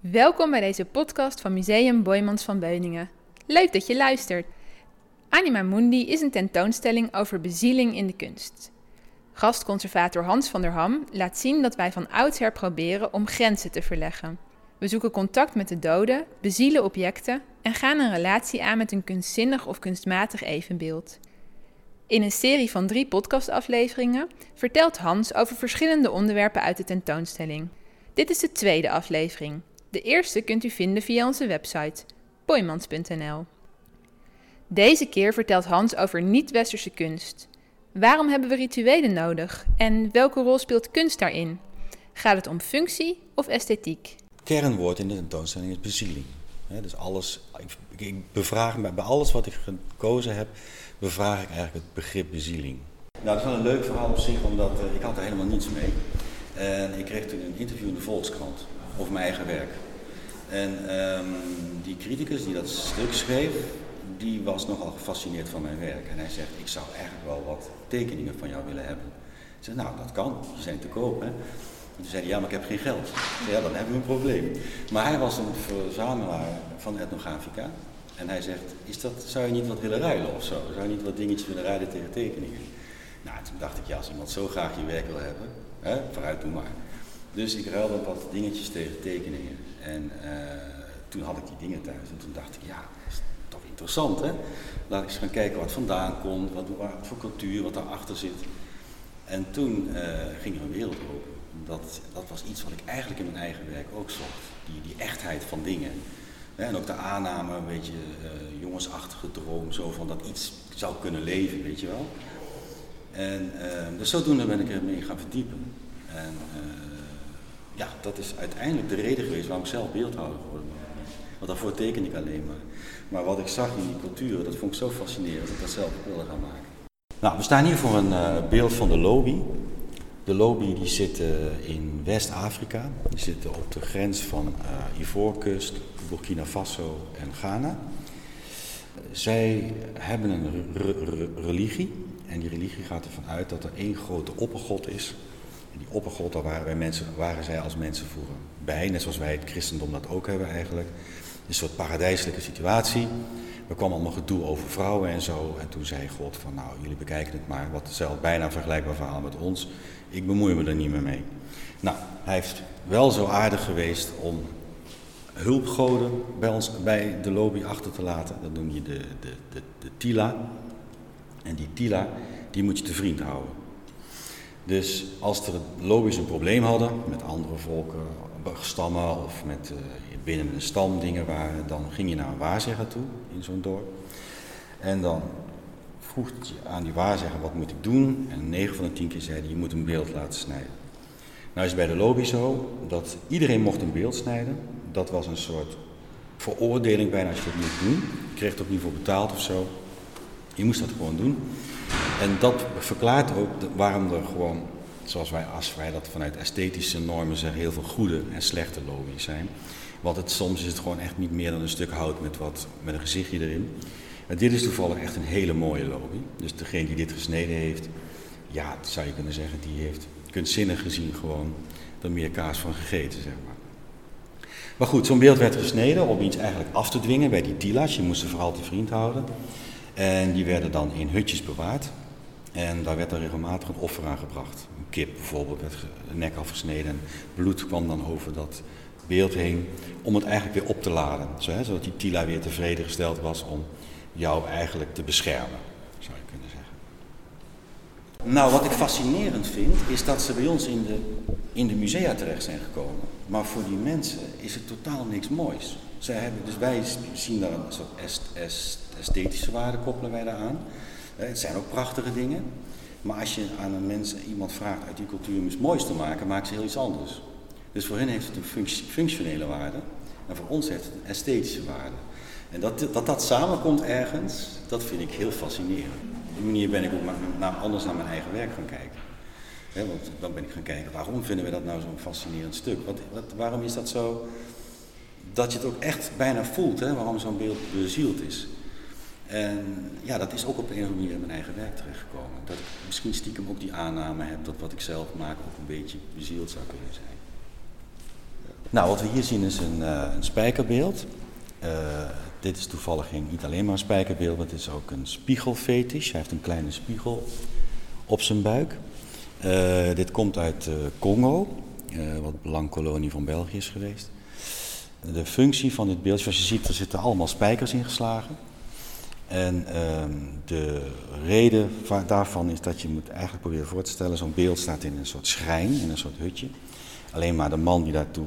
Welkom bij deze podcast van Museum Boymans van Beuningen. Leuk dat je luistert. Anima Mundi is een tentoonstelling over bezieling in de kunst. Gastconservator Hans van der Ham laat zien dat wij van oudsher proberen om grenzen te verleggen. We zoeken contact met de doden, bezielen objecten en gaan een relatie aan met een kunstzinnig of kunstmatig evenbeeld. In een serie van drie podcastafleveringen vertelt Hans over verschillende onderwerpen uit de tentoonstelling. Dit is de tweede aflevering. De eerste kunt u vinden via onze website boymans.nl. Deze keer vertelt Hans over niet-westerse kunst. Waarom hebben we rituelen nodig en welke rol speelt kunst daarin? Gaat het om functie of esthetiek? Kernwoord in de tentoonstelling is bezieling. dus alles, ik, ik bevraag me, bij alles wat ik gekozen heb, bevraag ik eigenlijk het begrip bezieling. Nou, dat is wel een leuk verhaal op zich, omdat uh, ik had er helemaal niets mee. En ik kreeg toen een interview in de Volkskrant over mijn eigen werk. En um, die criticus die dat stuk schreef, die was nogal gefascineerd van mijn werk. En hij zegt, ik zou eigenlijk wel wat tekeningen van jou willen hebben. Ik nou dat kan, ze zijn te koop. Toen zei hij, ja maar ik heb geen geld. Ja dan hebben we een probleem. Maar hij was een verzamelaar van etnografica. En hij zegt, is dat, zou je niet wat willen ruilen of zo? Zou je niet wat dingetjes willen ruilen tegen tekeningen? Nou, toen dacht ik, ja als iemand zo graag je werk wil hebben, hè, vooruit doe maar. Dus ik ruilde wat dingetjes tegen tekeningen. En uh, toen had ik die dingen thuis en toen dacht ik, ja, dat is toch interessant hè. Laat ik eens gaan kijken wat vandaan komt, wat, voor cultuur, wat daarachter zit. En toen uh, ging er een wereld open. Dat, dat was iets wat ik eigenlijk in mijn eigen werk ook zocht. Die, die echtheid van dingen. En ook de aanname, een beetje uh, jongensachtige droom, zo van dat iets zou kunnen leven, weet je wel. En uh, dus zodoende ben ik ermee gaan verdiepen. En ja, dat is uiteindelijk de reden geweest waarom ik zelf beeldhouwer geworden ben. Want daarvoor teken ik alleen maar. Maar wat ik zag in die culturen, dat vond ik zo fascinerend dat ik dat zelf wilde gaan maken. Nou, we staan hier voor een uh, beeld van de Lobi. De Lobi die zitten in West-Afrika. Die zitten op de grens van uh, Ivoorkust, Burkina Faso en Ghana. Zij hebben een religie. En die religie gaat ervan uit dat er één grote oppergod is en die oppergod, daar waren, wij mensen, waren zij als mensen vroeger bij, net zoals wij het christendom dat ook hebben eigenlijk. Een soort paradijselijke situatie. Er kwam allemaal gedoe over vrouwen en zo. En toen zei God van nou, jullie bekijken het maar. Wat zelf bijna vergelijkbaar verhaal met ons. Ik bemoei me er niet meer mee. Nou, hij heeft wel zo aardig geweest om hulpgoden bij, ons, bij de lobby achter te laten. Dat noem je de, de, de, de Tila. En die Tila, die moet je te vriend houden. Dus als er lobby's een probleem hadden met andere volken, stammen of met uh, binnen een stam dingen waren, dan ging je naar een waarzegger toe in zo'n dorp. En dan vroeg je aan die waarzegger wat moet ik doen. En 9 van de 10 keer zei hij je moet een beeld laten snijden. Nou is bij de lobby zo dat iedereen mocht een beeld snijden. Dat was een soort veroordeling bijna als je dat moet doen. Je kreeg er ook niet voor betaald of zo. Je moest dat gewoon doen. En dat verklaart ook waarom er gewoon, zoals wij, als wij dat vanuit esthetische normen zeggen, heel veel goede en slechte lobby's zijn. Want het, soms is het gewoon echt niet meer dan een stuk hout met, wat, met een gezichtje erin. Maar dit is toevallig echt een hele mooie lobby. Dus degene die dit gesneden heeft, ja, zou je kunnen zeggen, die heeft kunstzinnig gezien gewoon er meer kaas van gegeten, zeg maar. Maar goed, zo'n beeld werd gesneden om iets eigenlijk af te dwingen bij die tila's. Je moest ze vooral te vriend houden. En die werden dan in hutjes bewaard. En daar werd er regelmatig een offer aan gebracht. Een kip bijvoorbeeld werd de nek afgesneden en bloed kwam dan over dat beeld heen om het eigenlijk weer op te laden. Zodat die Tila weer tevreden gesteld was om jou eigenlijk te beschermen, zou je kunnen zeggen. Nou, wat ik fascinerend vind, is dat ze bij ons in de, in de musea terecht zijn gekomen. Maar voor die mensen is het totaal niks moois. Zij hebben, dus wij zien daar een soort esthetische waarde koppelen wij daar aan. Het zijn ook prachtige dingen. Maar als je aan een mens, iemand vraagt uit die cultuur om iets moois te maken, maakt ze heel iets anders. Dus voor hen heeft het een functionele waarde. En voor ons heeft het een esthetische waarde. En dat dat, dat samenkomt ergens, dat vind ik heel fascinerend. Op die manier ben ik ook naar, anders naar mijn eigen werk gaan kijken. want dan ben ik gaan kijken, waarom vinden we dat nou zo'n fascinerend stuk? Wat, wat, waarom is dat zo, dat je het ook echt bijna voelt, waarom zo'n beeld bezield is. En ja, dat is ook op een of andere manier in mijn eigen werk terechtgekomen. Dat ik misschien stiekem ook die aanname heb dat wat ik zelf maak ook een beetje bezield zou kunnen zijn. Nou, wat we hier zien is een, uh, een spijkerbeeld. Uh, dit is toevallig geen, niet alleen maar een spijkerbeeld, maar het is ook een spiegelfetisch. Hij heeft een kleine spiegel op zijn buik. Uh, dit komt uit Congo, wat een lang kolonie van België is geweest. De functie van dit beeld, zoals je ziet, er zitten allemaal spijkers ingeslagen. En ehm, de reden daarvan is dat je moet eigenlijk proberen voor te stellen, zo'n beeld staat in een soort schrijn, in een soort hutje. Alleen maar de man die daartoe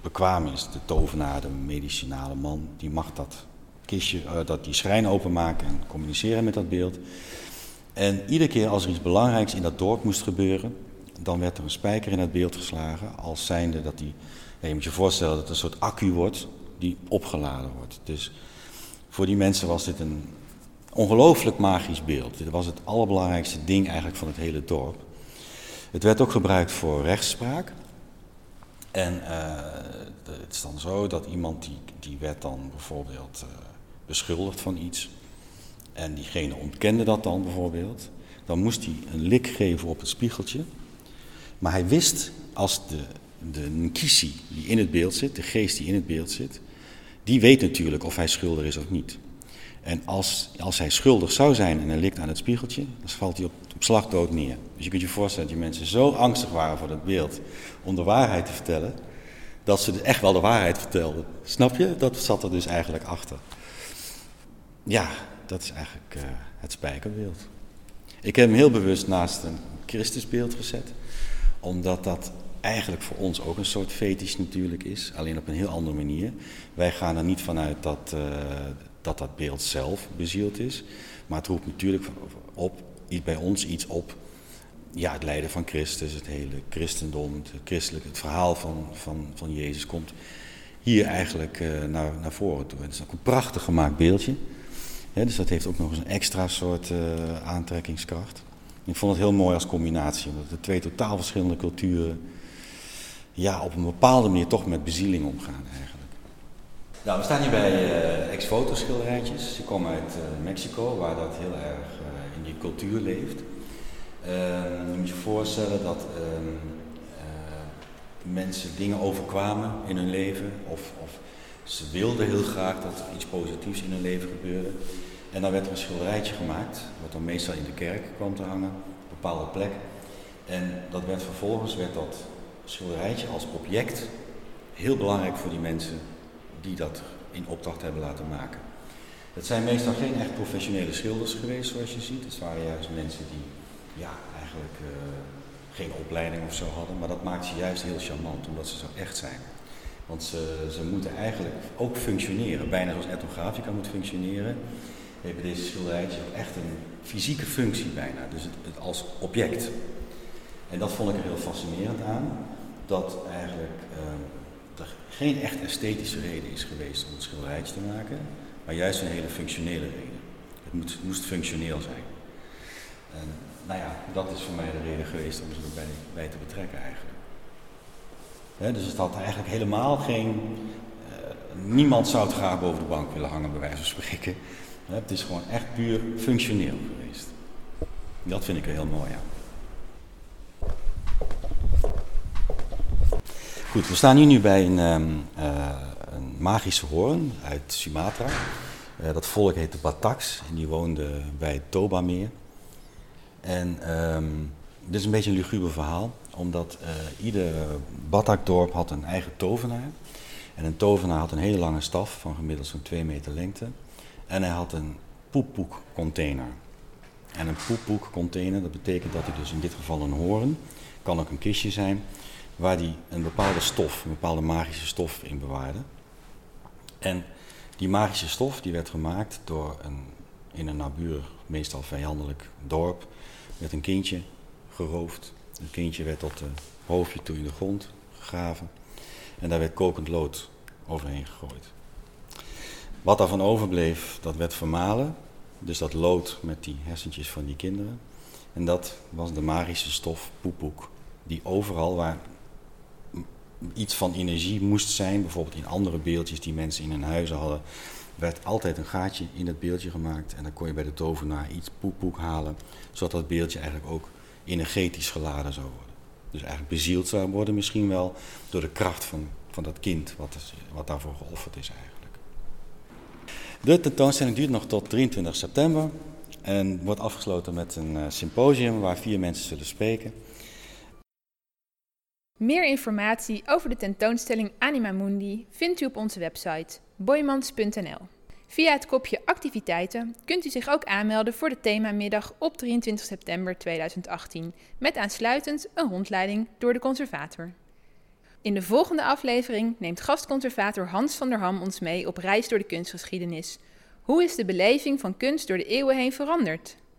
bekwaam is, de tovenaar, de medicinale man, die mag dat kistje, uh, dat die schrijn openmaken en communiceren met dat beeld. En iedere keer als er iets belangrijks in dat dorp moest gebeuren, dan werd er een spijker in het beeld geslagen, als zijnde dat die, je moet je voorstellen dat het een soort accu wordt die opgeladen wordt. Dus voor die mensen was dit een ongelooflijk magisch beeld. Dit was het allerbelangrijkste ding eigenlijk van het hele dorp. Het werd ook gebruikt voor rechtspraak. En uh, het is dan zo dat iemand die, die werd dan bijvoorbeeld uh, beschuldigd van iets. En diegene ontkende dat dan bijvoorbeeld. Dan moest hij een lik geven op het spiegeltje. Maar hij wist als de, de nkisi die in het beeld zit, de geest die in het beeld zit, die weet natuurlijk of hij schuldig is of niet. En als, als hij schuldig zou zijn en hij likt aan het spiegeltje, dan valt hij op, op neer. Dus je kunt je voorstellen dat die mensen zo angstig waren voor dat beeld om de waarheid te vertellen, dat ze dus echt wel de waarheid vertelden. Snap je? Dat zat er dus eigenlijk achter. Ja, dat is eigenlijk uh, het spijkerbeeld. Ik heb hem heel bewust naast een Christusbeeld gezet, omdat dat eigenlijk voor ons ook een soort fetisch natuurlijk is, alleen op een heel andere manier. Wij gaan er niet vanuit dat, uh, dat dat beeld zelf bezield is, maar het roept natuurlijk op, bij ons iets op. Ja, het lijden van Christus, het hele christendom, het, christelijk, het verhaal van, van, van Jezus komt hier eigenlijk uh, naar, naar voren toe. Het is ook een prachtig gemaakt beeldje. dus dat heeft ook nog eens een extra soort uh, aantrekkingskracht. Ik vond het heel mooi als combinatie, omdat de twee totaal verschillende culturen ja, op een bepaalde manier toch met bezieling omgaan eigenlijk. Nou, we staan hier bij uh, ex-foto schilderijtjes. Ze komen uit uh, Mexico, waar dat heel erg uh, in die cultuur leeft. Ehm, je moet je voorstellen dat ehm, mensen dingen overkwamen in hun leven, of, of, ze wilden heel graag dat er iets positiefs in hun leven gebeurde. En dan werd er een schilderijtje gemaakt, wat dan meestal in de kerk kwam te hangen, op een bepaalde plek. En dat werd vervolgens werd dat schilderijtje als object heel belangrijk voor die mensen die dat in opdracht hebben laten maken. Het zijn meestal geen echt professionele schilders geweest, zoals je ziet. Het waren juist mensen die ja, eigenlijk uh, geen opleiding of zo hadden, maar dat maakt ze juist heel charmant, omdat ze zo echt zijn. Want ze, ze moeten eigenlijk ook functioneren, bijna zoals etnografica moet functioneren, hebben deze schilderijtjes ook echt een fysieke functie bijna, dus het als object. En dat vond ik er heel fascinerend aan dat eigenlijk uh, er geen echt esthetische reden is geweest om het schilderijtje te maken, maar juist een hele functionele reden. Het moet, moest functioneel zijn. En nou ja, dat is voor mij de reden geweest om ze erbij bij te betrekken eigenlijk. dus het had eigenlijk helemaal geen. Uh, niemand zou het graag boven de bank willen hangen, bij wijze van spreken. het is gewoon echt puur functioneel geweest. Dat vind ik er heel mooi aan. Goed, we staan hier nu bij een, um, uh, een magische hoorn uit Sumatra. Uh, dat volk heet de Bataks en die woonde bij het Toba-meer. En um, dit is een beetje een luguber verhaal, omdat uh, ieder Batak-dorp had een eigen tovenaar. En een tovenaar had een hele lange staf van gemiddeld zo'n 2 meter lengte. En hij had een poeppoek-container. En een poeppoek-container, dat betekent dat hij dus in dit geval een hoorn, kan ook een kistje zijn, waar die een bepaalde stof, een bepaalde magische stof in bewaarde. En die magische stof die werd gemaakt door een, in een naburig, meestal vijandelijk dorp, met een kindje geroofd. Een kindje werd tot het hoofdje toe in de grond gegraven en daar werd kokend lood overheen gegooid. Wat daarvan overbleef, dat werd vermalen, dus dat lood met die hersentjes van die kinderen. En dat was de magische stof poepoek, die overal waar iets van energie moest zijn, bijvoorbeeld in andere beeldjes die mensen in hun huizen hadden, werd altijd een gaatje in het beeldje gemaakt en dan kon je bij de tovenaar iets poepoek halen, zodat dat beeldje eigenlijk ook energetisch geladen zou worden. Dus eigenlijk bezield zou worden misschien wel door de kracht van, van dat kind wat, is, wat daarvoor geofferd is eigenlijk. De tentoonstelling duurt nog tot 23 september en wordt afgesloten met een eh, symposium waar vier mensen zullen spreken. Meer informatie over de tentoonstelling Anima Mundi vindt u op onze website boymans.nl. Via het kopje activiteiten kunt u zich ook aanmelden voor de themamiddag op 23 september 2018 met aansluitend een rondleiding door de conservator. In de volgende aflevering neemt gastconservator Hans van der Ham ons mee op reis door de kunstgeschiedenis. Hoe is de beleving van kunst door de eeuwen heen veranderd?